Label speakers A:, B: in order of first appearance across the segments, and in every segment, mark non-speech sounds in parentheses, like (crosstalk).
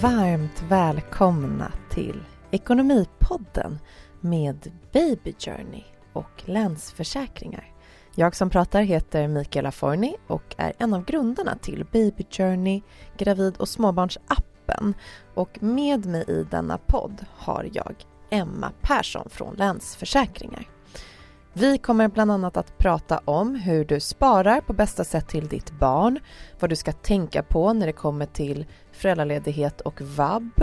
A: varmt välkomna till Ekonomipodden med Baby Journey och Länsförsäkringar. Jag som pratar heter Mikaela Forni och är en av grundarna till Baby Journey, gravid och småbarnsappen. Och med mig i denna podd har jag Emma Persson från Länsförsäkringar. Vi kommer bland annat att prata om hur du sparar på bästa sätt till ditt barn, vad du ska tänka på när det kommer till föräldraledighet och vab,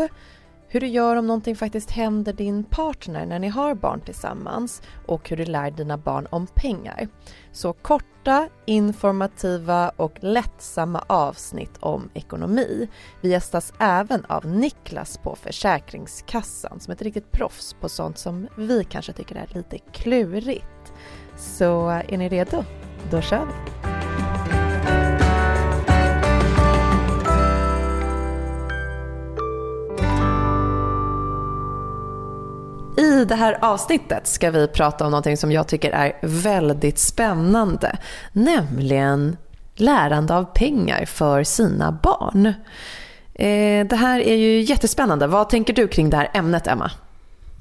A: hur du gör om någonting faktiskt händer din partner när ni har barn tillsammans och hur du lär dina barn om pengar. Så korta, informativa och lättsamma avsnitt om ekonomi. Vi gästas även av Niklas på Försäkringskassan som är ett riktigt proffs på sånt som vi kanske tycker är lite klurigt. Så är ni redo? Då kör vi! I det här avsnittet ska vi prata om någonting som jag tycker är väldigt spännande, nämligen lärande av pengar för sina barn. Eh, det här är ju jättespännande. Vad tänker du kring det här ämnet, Emma?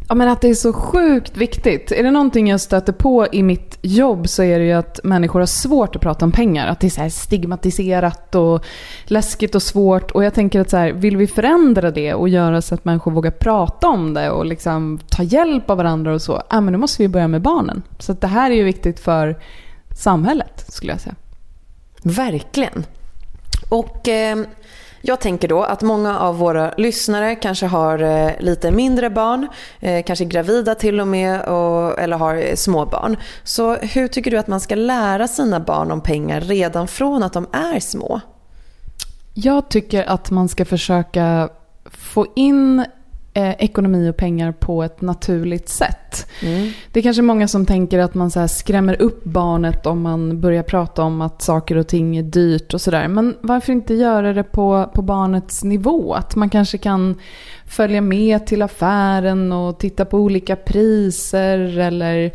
B: Ja, men att det är så sjukt viktigt. Är det någonting jag stöter på i mitt jobb så är det ju att människor har svårt att prata om pengar. Att det är så stigmatiserat och läskigt och svårt. Och jag tänker att så här, vill vi förändra det och göra så att människor vågar prata om det och liksom ta hjälp av varandra och så, ja men då måste vi börja med barnen. Så det här är ju viktigt för samhället skulle jag säga.
A: Verkligen. Och... Eh jag tänker då att många av våra lyssnare kanske har eh, lite mindre barn, eh, kanske gravida till och med och, eller har eh, småbarn. Så hur tycker du att man ska lära sina barn om pengar redan från att de är små?
B: Jag tycker att man ska försöka få in eh, ekonomi och pengar på ett naturligt sätt. Mm. Det är kanske många som tänker att man så skrämmer upp barnet om man börjar prata om att saker och ting är dyrt och sådär. Men varför inte göra det på, på barnets nivå? Att man kanske kan följa med till affären och titta på olika priser eller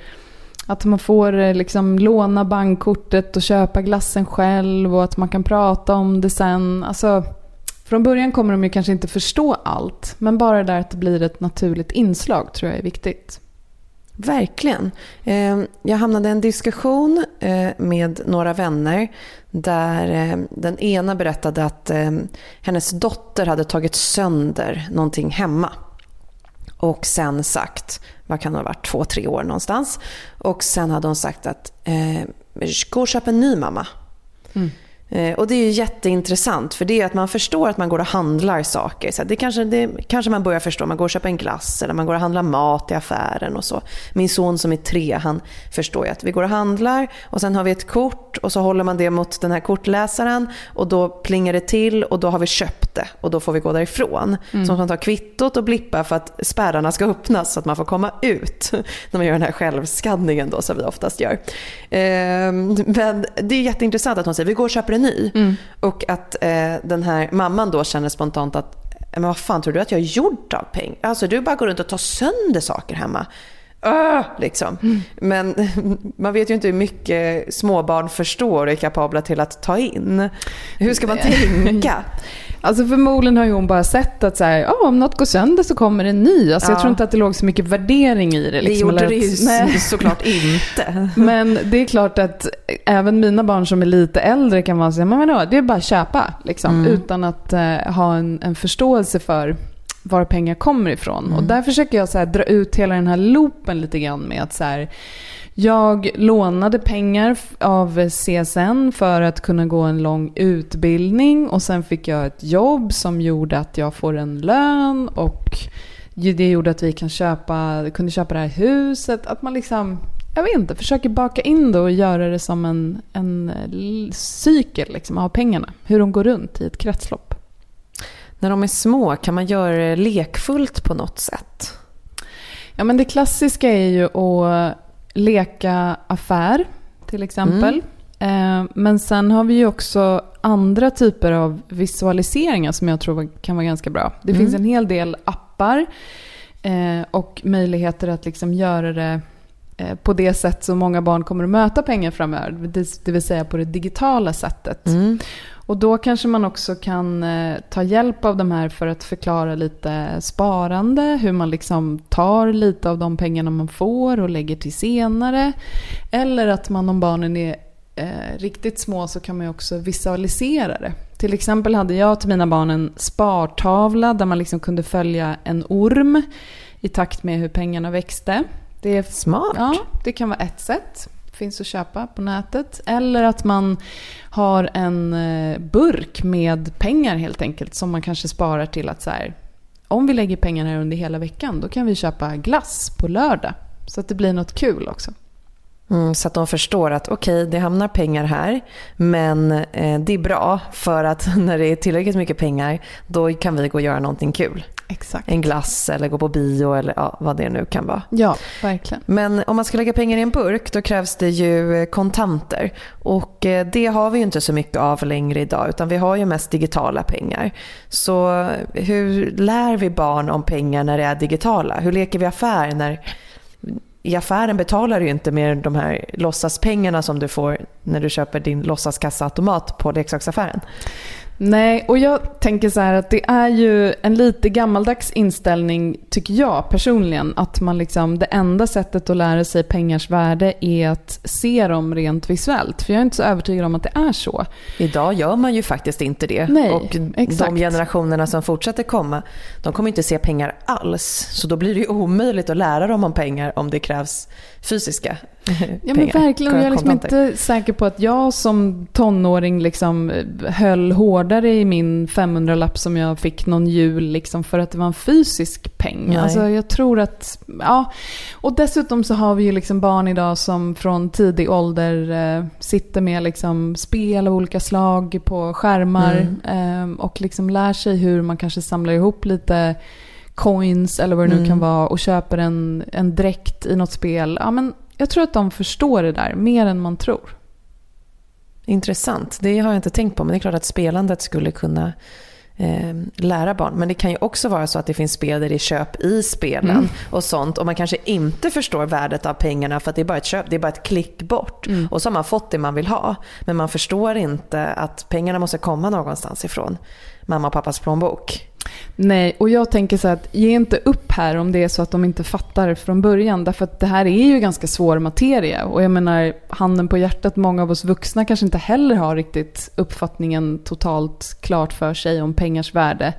B: att man får eh, liksom låna bankkortet och köpa glassen själv och att man kan prata om det sen. Alltså, från början kommer de ju kanske inte förstå allt, men bara det där att det blir ett naturligt inslag tror jag är viktigt.
A: Verkligen. Eh, jag hamnade i en diskussion eh, med några vänner där eh, den ena berättade att hennes dotter hade tagit sönder någonting hemma. Och sen sagt, vad kan det ha varit, två, tre år någonstans. Och sen hade hon sagt att, gå och köp en ny mamma. Mm. Eh, och det är ju jätteintressant för det är att man förstår att man går och handlar saker. Så det, kanske, det kanske man börjar förstå. Man går och köper en glass eller man går och handlar mat i affären och så. Min son som är tre, han förstår ju att vi går och handlar och sen har vi ett kort och så håller man det mot den här kortläsaren och då plingar det till och då har vi köpt det och då får vi gå därifrån. Mm. Så man tar kvittot och blippar för att spärrarna ska öppnas så att man får komma ut (laughs) när man gör den här självskannningen då som vi oftast gör. Ehm, men det är jätteintressant att hon säger vi går och köper en ny. Mm. Och att eh, den här mamman då känner spontant att men vad fan tror du att jag är gjord av pengar? Alltså du bara går runt och tar sönder saker hemma. Öh, liksom. Mm. Men (laughs) man vet ju inte hur mycket småbarn förstår och är kapabla till att ta in. Hur ska man tänka? (laughs)
B: Alltså förmodligen har ju hon bara sett att så här, oh, om något går sönder så kommer en ny. Alltså ja. Jag tror inte att det låg så mycket värdering i det.
A: Liksom, det gjorde det ju nej. såklart inte. (laughs)
B: Men det är klart att även mina barn som är lite äldre kan vara så men vadå, det är bara att köpa. Liksom, mm. Utan att uh, ha en, en förståelse för var pengar kommer ifrån. Mm. Och där försöker jag så här, dra ut hela den här loopen lite grann med att så här, jag lånade pengar av CSN för att kunna gå en lång utbildning och sen fick jag ett jobb som gjorde att jag får en lön och det gjorde att vi kan köpa, kunde köpa det här huset. Att man liksom, jag vet inte, försöker baka in det och göra det som en, en cykel liksom, av pengarna. Hur de går runt i ett kretslopp.
A: När de är små, kan man göra det lekfullt på något sätt?
B: Ja, men det klassiska är ju att leka affär till exempel. Mm. Men sen har vi ju också andra typer av visualiseringar som jag tror kan vara ganska bra. Det mm. finns en hel del appar eh, och möjligheter att liksom göra det eh, på det sätt som många barn kommer att möta pengar framöver. Det vill säga på det digitala sättet. Mm. Och då kanske man också kan eh, ta hjälp av de här för att förklara lite sparande, hur man liksom tar lite av de pengarna man får och lägger till senare. Eller att man om barnen är eh, riktigt små så kan man ju också visualisera det. Till exempel hade jag till mina barn en spartavla där man liksom kunde följa en orm i takt med hur pengarna växte.
A: Det är smart.
B: Ja, det kan vara ett sätt. Finns att köpa på nätet. Eller att man har en eh, burk med pengar helt enkelt som man kanske sparar till att så här, om vi lägger pengar här under hela veckan då kan vi köpa glass på lördag. Så att det blir något kul också.
A: Mm, så att de förstår att okej, okay, det hamnar pengar här men eh, det är bra för att (laughs) när det är tillräckligt mycket pengar då kan vi gå och göra någonting kul.
B: Exakt.
A: En glass eller gå på bio eller ja, vad det nu kan vara.
B: Ja, verkligen.
A: Men om man ska lägga pengar i en burk då krävs det ju kontanter. Och eh, det har vi ju inte så mycket av längre idag utan vi har ju mest digitala pengar. Så hur lär vi barn om pengar när det är digitala? Hur leker vi affär när i affären betalar du inte med de här låtsaspengarna som du får när du köper din låtsaskassaautomat på leksaksaffären.
B: Nej, och jag tänker så här att det är ju en lite gammaldags inställning, tycker jag personligen, att man liksom, det enda sättet att lära sig pengars värde är att se dem rent visuellt. För jag är inte så övertygad om att det är så.
A: Idag gör man ju faktiskt inte det.
B: Nej,
A: och
B: exakt.
A: de generationerna som fortsätter komma, de kommer inte se pengar alls. Så då blir det ju omöjligt att lära dem om pengar om det krävs fysiska (laughs)
B: Ja men verkligen, jag är liksom inte säker på att jag som tonåring liksom höll hårdare i min 500-lapp som jag fick någon jul liksom för att det var en fysisk peng. Nej. Alltså jag tror att, ja. Och dessutom så har vi ju liksom barn idag som från tidig ålder eh, sitter med liksom spel av olika slag på skärmar mm. eh, och liksom lär sig hur man kanske samlar ihop lite coins eller vad det nu mm. kan vara och köper en, en dräkt i något spel. Ja, men jag tror att de förstår det där mer än man tror.
A: Intressant. Det har jag inte tänkt på. Men det är klart att spelandet skulle kunna eh, lära barn. Men det kan ju också vara så att det finns spel där det är köp i spelen mm. och sånt. Och man kanske inte förstår värdet av pengarna för att det är bara ett köp, det är bara ett klick bort. Mm. Och så har man fått det man vill ha. Men man förstår inte att pengarna måste komma någonstans ifrån mamma och pappas plånbok.
B: Nej, och jag tänker så att ge inte upp här om det är så att de inte fattar från början. Därför att det här är ju ganska svår materia. Och jag menar, handen på hjärtat, många av oss vuxna kanske inte heller har riktigt uppfattningen totalt klart för sig om pengars värde.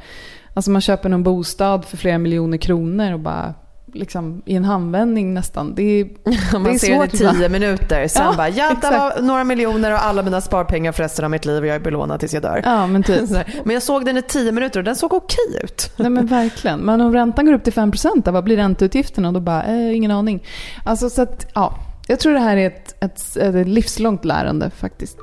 B: Alltså man köper någon bostad för flera miljoner kronor och bara liksom, i en handvändning nästan. Det är, (laughs)
A: Man
B: det är
A: ser
B: svårt,
A: det i tio minuter. Sen
B: ja,
A: bara, ja, det var några miljoner och alla mina sparpengar för resten av mitt liv och jag är belånad tills jag dör.
B: Ja, men, typ. (laughs)
A: men jag såg den i tio minuter och den såg okej ut.
B: Nej men verkligen. Men om räntan går upp till 5% vad blir ränteutgifterna? Då bara, eh, ingen aning. Alltså så att, ja. Jag tror det här är ett, ett, ett livslångt lärande faktiskt.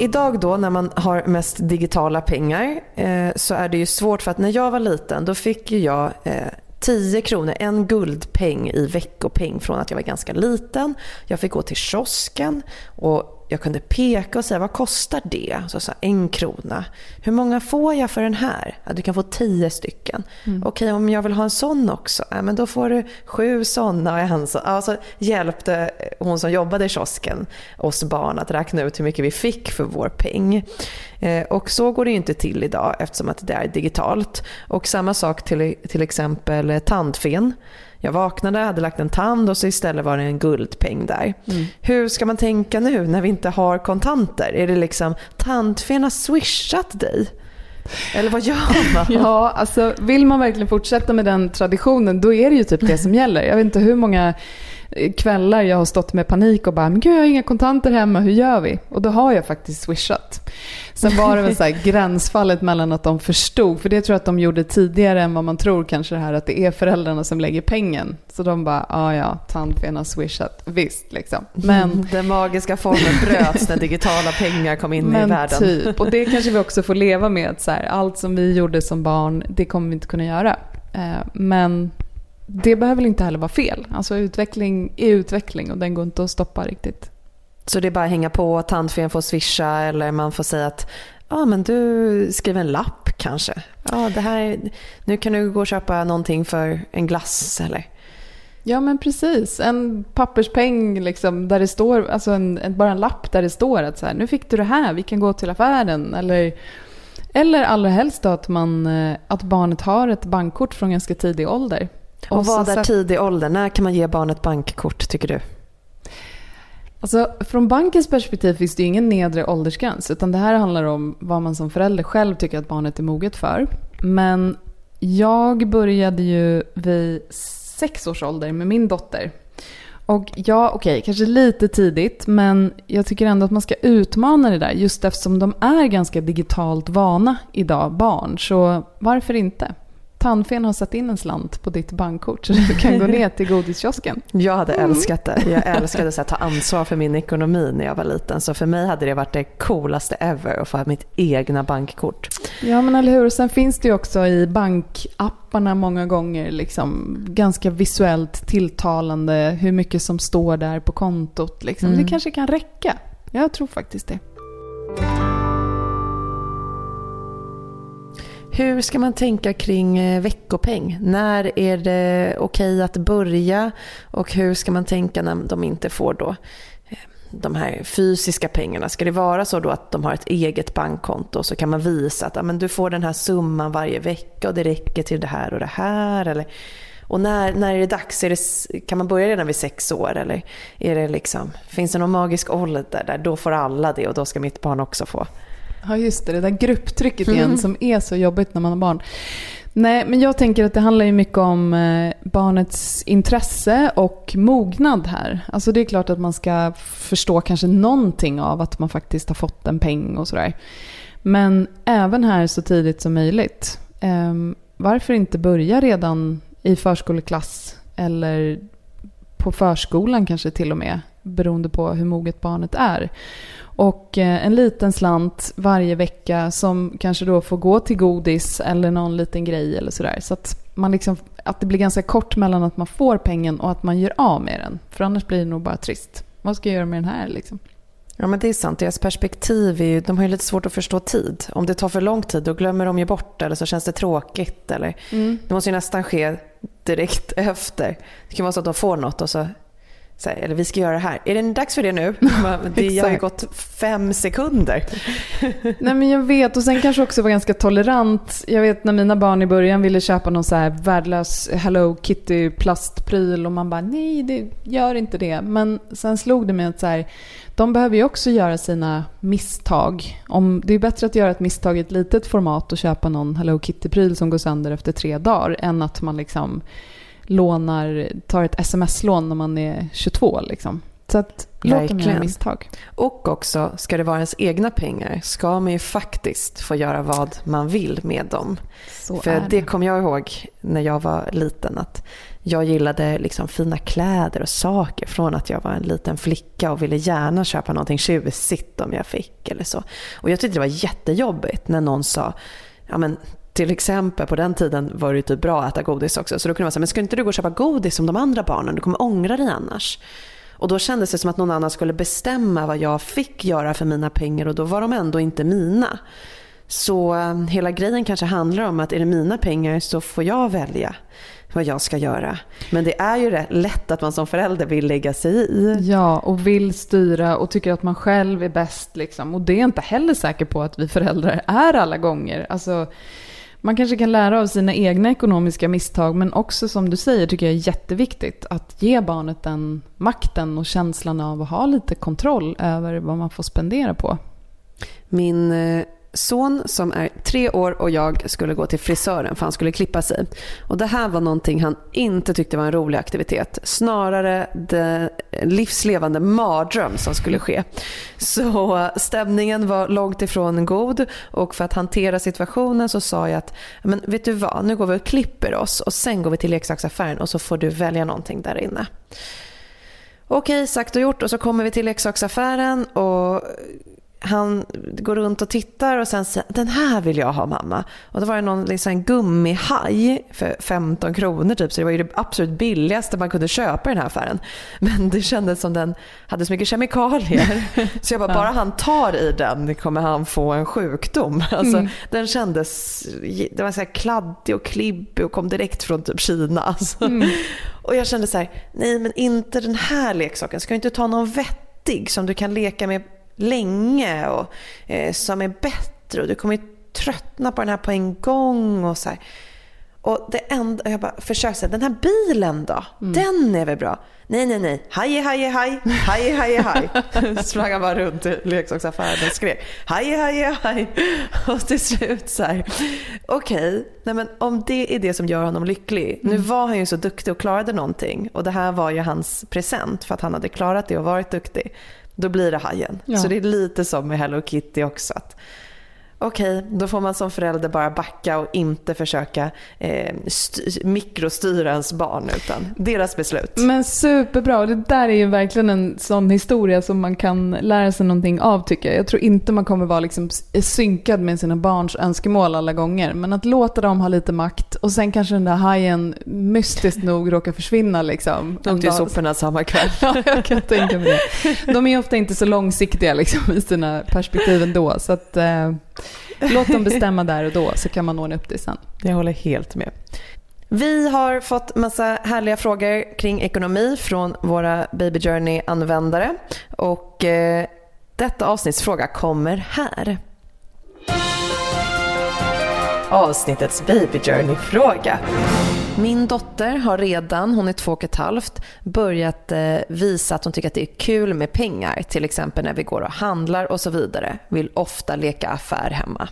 A: Idag då när man har mest digitala pengar eh, så är det ju svårt för att när jag var liten då fick ju jag eh, 10 kronor, en guldpeng i veckopeng från att jag var ganska liten. Jag fick gå till kiosken och jag kunde peka och säga vad kostar det? Så sa en krona. Hur många får jag för den här? Ja, du kan få tio stycken. Mm. Okej, om jag vill ha en sån också? Ja, men då får du sju såna och en sån. Alltså hjälpte hon som jobbade i kiosken oss barn att räkna ut hur mycket vi fick för vår peng. Eh, och så går det ju inte till idag eftersom att det är digitalt. Och samma sak till, till exempel tandfen. Jag vaknade, hade lagt en tand och så istället var det en guldpeng där. Mm. Hur ska man tänka nu när vi inte har kontanter? Är det liksom tandfen har swishat dig? Eller vad gör man? (laughs)
B: ja, alltså vill man verkligen fortsätta med den traditionen då är det ju typ det som gäller. Jag vet inte hur många kvällar jag har stått med panik och bara “men gud jag har inga kontanter hemma, hur gör vi?” Och då har jag faktiskt swishat. Sen var det väl så här (laughs) gränsfallet mellan att de förstod, för det tror jag att de gjorde tidigare än vad man tror kanske det här att det är föräldrarna som lägger pengen. Så de bara “ja ja, tandfen har swishat, visst liksom”.
A: Men (laughs) den magiska formen bröts när digitala pengar kom in
B: men
A: i världen.
B: typ, och det kanske vi (laughs) också får leva med. Att så här, allt som vi gjorde som barn, det kommer vi inte kunna göra. Eh, men det behöver inte heller vara fel. Alltså utveckling är utveckling och den går inte att stoppa riktigt.
A: Så det är bara att hänga på, tandfen får swisha eller man får säga att ja men du skriver en lapp kanske. Ja, det här, nu kan du gå och köpa någonting för en glass eller
B: Ja men precis, en papperspeng liksom där det står, alltså en, en, bara en lapp där det står att så här, nu fick du det här, vi kan gå till affären. Eller, eller allra helst då att, man, eh, att barnet har ett bankkort från ganska tidig ålder.
A: Och, och vad är tidig ålder? När kan man ge barnet bankkort tycker du?
B: Alltså, från bankens perspektiv finns det ju ingen nedre åldersgräns. Utan det här handlar om vad man som förälder själv tycker att barnet är moget för. Men jag började ju vid sex års ålder med min dotter. Och ja, okej, okay, kanske lite tidigt, men jag tycker ändå att man ska utmana det där just eftersom de är ganska digitalt vana idag, barn. Så varför inte? Tandfen har satt in en slant på ditt bankkort så du kan gå (laughs) ner till godiskiosken.
A: Jag hade mm. älskat det. Jag (laughs) älskade att ta ansvar för min ekonomi när jag var liten. Så för mig hade det varit det coolaste ever att få ha mitt egna bankkort.
B: Ja men eller hur. Sen finns det ju också i bankapparna många gånger liksom ganska visuellt tilltalande hur mycket som står där på kontot. Liksom. Mm. Det kanske kan räcka. Jag tror faktiskt det.
A: Hur ska man tänka kring eh, veckopeng? När är det okej att börja och hur ska man tänka när de inte får då eh, de här fysiska pengarna? Ska det vara så då att de har ett eget bankkonto och så kan man visa att ja, men du får den här summan varje vecka och det räcker till det här och det här? Eller, och när, när är det dags? Är det, kan man börja redan vid sex år? Eller är det liksom, finns det någon magisk ålder där då får alla det och då ska mitt barn också få?
B: Ja, just det. Det där grupptrycket igen mm. som är så jobbigt när man har barn. Nej, men jag tänker att det handlar ju mycket om eh, barnets intresse och mognad här. Alltså det är klart att man ska förstå kanske någonting av att man faktiskt har fått en peng och sådär. Men även här så tidigt som möjligt. Ehm, varför inte börja redan i förskoleklass eller på förskolan kanske till och med, beroende på hur moget barnet är. Och eh, en liten slant varje vecka som kanske då får gå till godis eller någon liten grej eller sådär. Så att, man liksom, att det blir ganska kort mellan att man får pengen och att man gör av med den. För annars blir det nog bara trist. Vad ska jag göra med den här liksom?
A: Ja men det är sant. Deras perspektiv är ju, de har ju lite svårt att förstå tid. Om det tar för lång tid då glömmer de ju bort eller så känns det tråkigt. Eller, mm. Det måste ju nästan ske direkt (laughs) efter. Det kan vara så att de får något och så här, eller vi ska göra det här. Är det dags för det nu? (laughs) det har ju gått fem sekunder. (laughs)
B: Nej men jag vet och sen kanske också vara ganska tolerant. Jag vet när mina barn i början ville köpa någon så här värdelös Hello Kitty plastpryl och man bara nej det gör inte det. Men sen slog det mig att så här, de behöver ju också göra sina misstag. Om, det är bättre att göra ett misstag i ett litet format och köpa någon Hello Kitty-pryl som går sönder efter tre dagar än att man liksom lånar, tar ett sms-lån när man är 22. Liksom. Så att låt dem göra misstag.
A: Och också, ska det vara ens egna pengar ska man ju faktiskt få göra vad man vill med dem. Så För det. det kommer jag ihåg när jag var liten att jag gillade liksom fina kläder och saker från att jag var en liten flicka och ville gärna köpa någonting tjusigt om jag fick eller så. Och jag tyckte det var jättejobbigt när någon sa ja men till exempel på den tiden var det typ bra att äta godis också. Så då kunde man säga, men ska inte du gå och köpa godis som de andra barnen? Du kommer ångra dig annars. Och då kändes det som att någon annan skulle bestämma vad jag fick göra för mina pengar och då var de ändå inte mina. Så eh, hela grejen kanske handlar om att är det mina pengar så får jag välja vad jag ska göra. Men det är ju lätt att man som förälder vill lägga sig i.
B: Ja, och vill styra och tycker att man själv är bäst. Liksom. Och det är jag inte heller säker på att vi föräldrar är alla gånger. Alltså, man kanske kan lära av sina egna ekonomiska misstag men också som du säger tycker jag är jätteviktigt att ge barnet den makten och känslan av att ha lite kontroll över vad man får spendera på.
A: Min eh, son som är tre år och jag skulle gå till frisören för han skulle klippa sig. Och det här var någonting han inte tyckte var en rolig aktivitet. Snarare det livslevande mardröm som skulle ske. Så stämningen var långt ifrån god och för att hantera situationen så sa jag att men vet du vad, nu går vi och klipper oss och sen går vi till leksaksaffären och så får du välja någonting där inne. Okej, sagt och gjort och så kommer vi till leksaksaffären och han går runt och tittar och sen säger den här vill jag ha mamma. Och då var det någon liksom, en gummihaj för 15 kronor typ. Så det var ju det absolut billigaste man kunde köpa i den här affären. Men det kändes som den hade så mycket kemikalier. (laughs) Så jag bara, bara han tar i den kommer han få en sjukdom. (laughs) Alltså, mm. Den kändes, den var så här kladdig och klibbig och kom direkt från typ Kina. Alltså. Mm. (laughs) Och jag kände så här, nej men inte den här leksaken. Ska jag inte ta någon vettig som du kan leka med länge och eh, som är bättre och du kommer tröttna på den här på en gång och så här. Och det enda, jag bara försöker säga, den här bilen då? Mm. Den är väl bra? Nej, nej, nej. Haj, haj, haj, haj, haj, haj. (laughs) Sprang han bara runt i leksaksaffären och skrek haj, haj, haj. Och till slut så här, okej, okay, om det är det som gör honom lycklig. Mm. Nu var han ju så duktig och klarade någonting och det här var ju hans present för att han hade klarat det och varit duktig då blir det hajen. Ja. Så det är lite som med Hello Kitty också. Att, Okej, okay, då får man som förälder bara backa och inte försöka eh, mikrostyra ens barn utan deras beslut.
B: Men superbra, och det där är ju verkligen en sån historia som man kan lära sig någonting av tycker jag. Jag tror inte man kommer vara liksom synkad med sina barns önskemål alla gånger. Men att låta dem ha lite makt och sen kanske den där hajen mystiskt nog råkar försvinna liksom.
A: De till soporna samma kväll. (laughs)
B: ja, jag kan tänka mig det. De är ofta inte så långsiktiga liksom, i sina perspektiv ändå. Så att, eh, Låt dem bestämma där och då så kan man ordna upp det sen.
A: Jag håller helt med. Vi har fått massa härliga frågor kring ekonomi från våra Baby Journey-användare. Och eh, detta avsnittsfråga kommer här. Avsnittets Baby Journey-fråga. Min dotter har redan, hon är två och ett halvt, börjat eh, visa att hon tycker att det är kul med pengar. Till exempel när vi går och handlar och så vidare. Vill ofta leka affär hemma.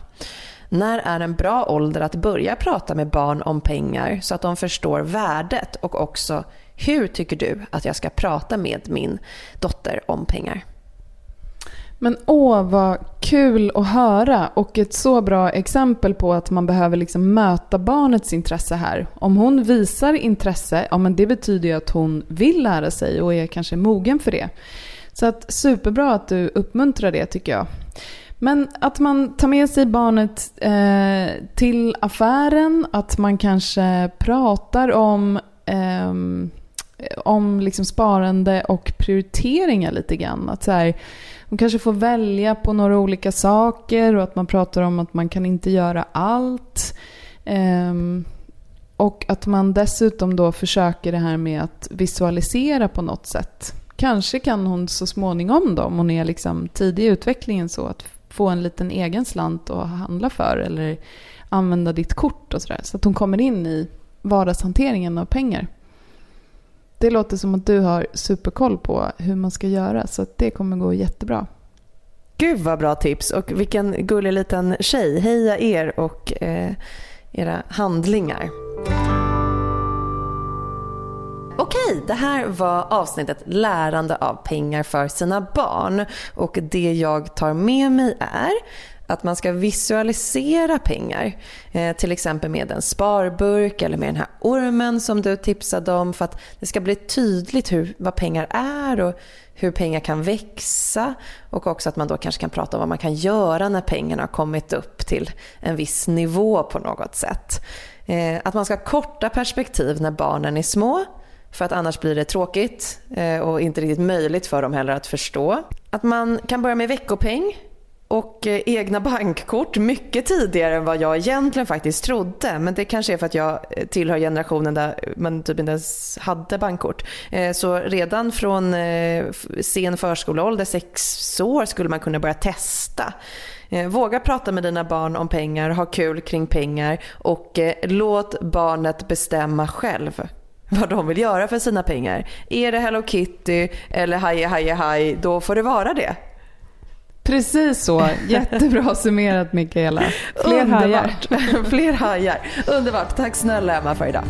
A: När är en bra ålder att börja prata med barn om pengar så att de förstår värdet och också hur tycker du att jag ska prata med min dotter om pengar?
B: Men åh vad kul att höra och ett så bra exempel på att man behöver liksom möta barnets intresse här. Om hon visar intresse, ja men det betyder ju att hon vill lära sig och är kanske mogen för det. Så att superbra att du uppmuntrar det tycker jag. Men att man tar med sig barnet eh, till affären, att man kanske pratar om eh, om liksom sparande och prioriteringar lite grann. Att så här, man kanske får välja på några olika saker och att man pratar om att man kan inte göra allt. Um, och att man dessutom då försöker det här med att visualisera på något sätt. Kanske kan hon så småningom då, om hon är liksom tidig i utvecklingen så, att få en liten egen slant att handla för eller använda ditt kort och sådär. Så att hon kommer in i vardagshanteringen av pengar. Det låter som att du har superkoll på hur man ska göra så det kommer gå jättebra.
A: Gud vad bra tips och vilken gullig liten tjej. Heja er och eh, era handlingar. Okej, det här var avsnittet Lärande av pengar för sina barn. Och det jag tar med mig är att man ska visualisera pengar. Eh, till exempel med en sparburk eller med den här ormen som du tipsade om för att det ska bli tydligt hur, vad pengar är och hur pengar kan växa och också att man då kanske kan prata om vad man kan göra när pengarna har kommit upp till en viss nivå på något sätt. Eh, att man ska ha korta perspektiv när barnen är små för att annars blir det tråkigt eh, och inte riktigt möjligt för dem heller att förstå. Att man kan börja med veckopeng och eh, egna bankkort mycket tidigare än vad jag egentligen faktiskt trodde. Men det kanske är för att jag eh, tillhör generationen där man typ inte ens hade bankkort. Eh, så redan från sen förskoleålder, sex år, skulle man kunna börja testa. Våga prata med dina barn om pengar, ha kul kring pengar och låt barnet bestämma själv vad de vill göra för sina pengar. Är det Hello Kitty eller Haje Haje Haj, då får det vara det.
B: Precis så. Jättebra summerat Mikaela. Fler hajar. (laughs)
A: Fler hajar. Underbart. Tack snälla Emma för idag.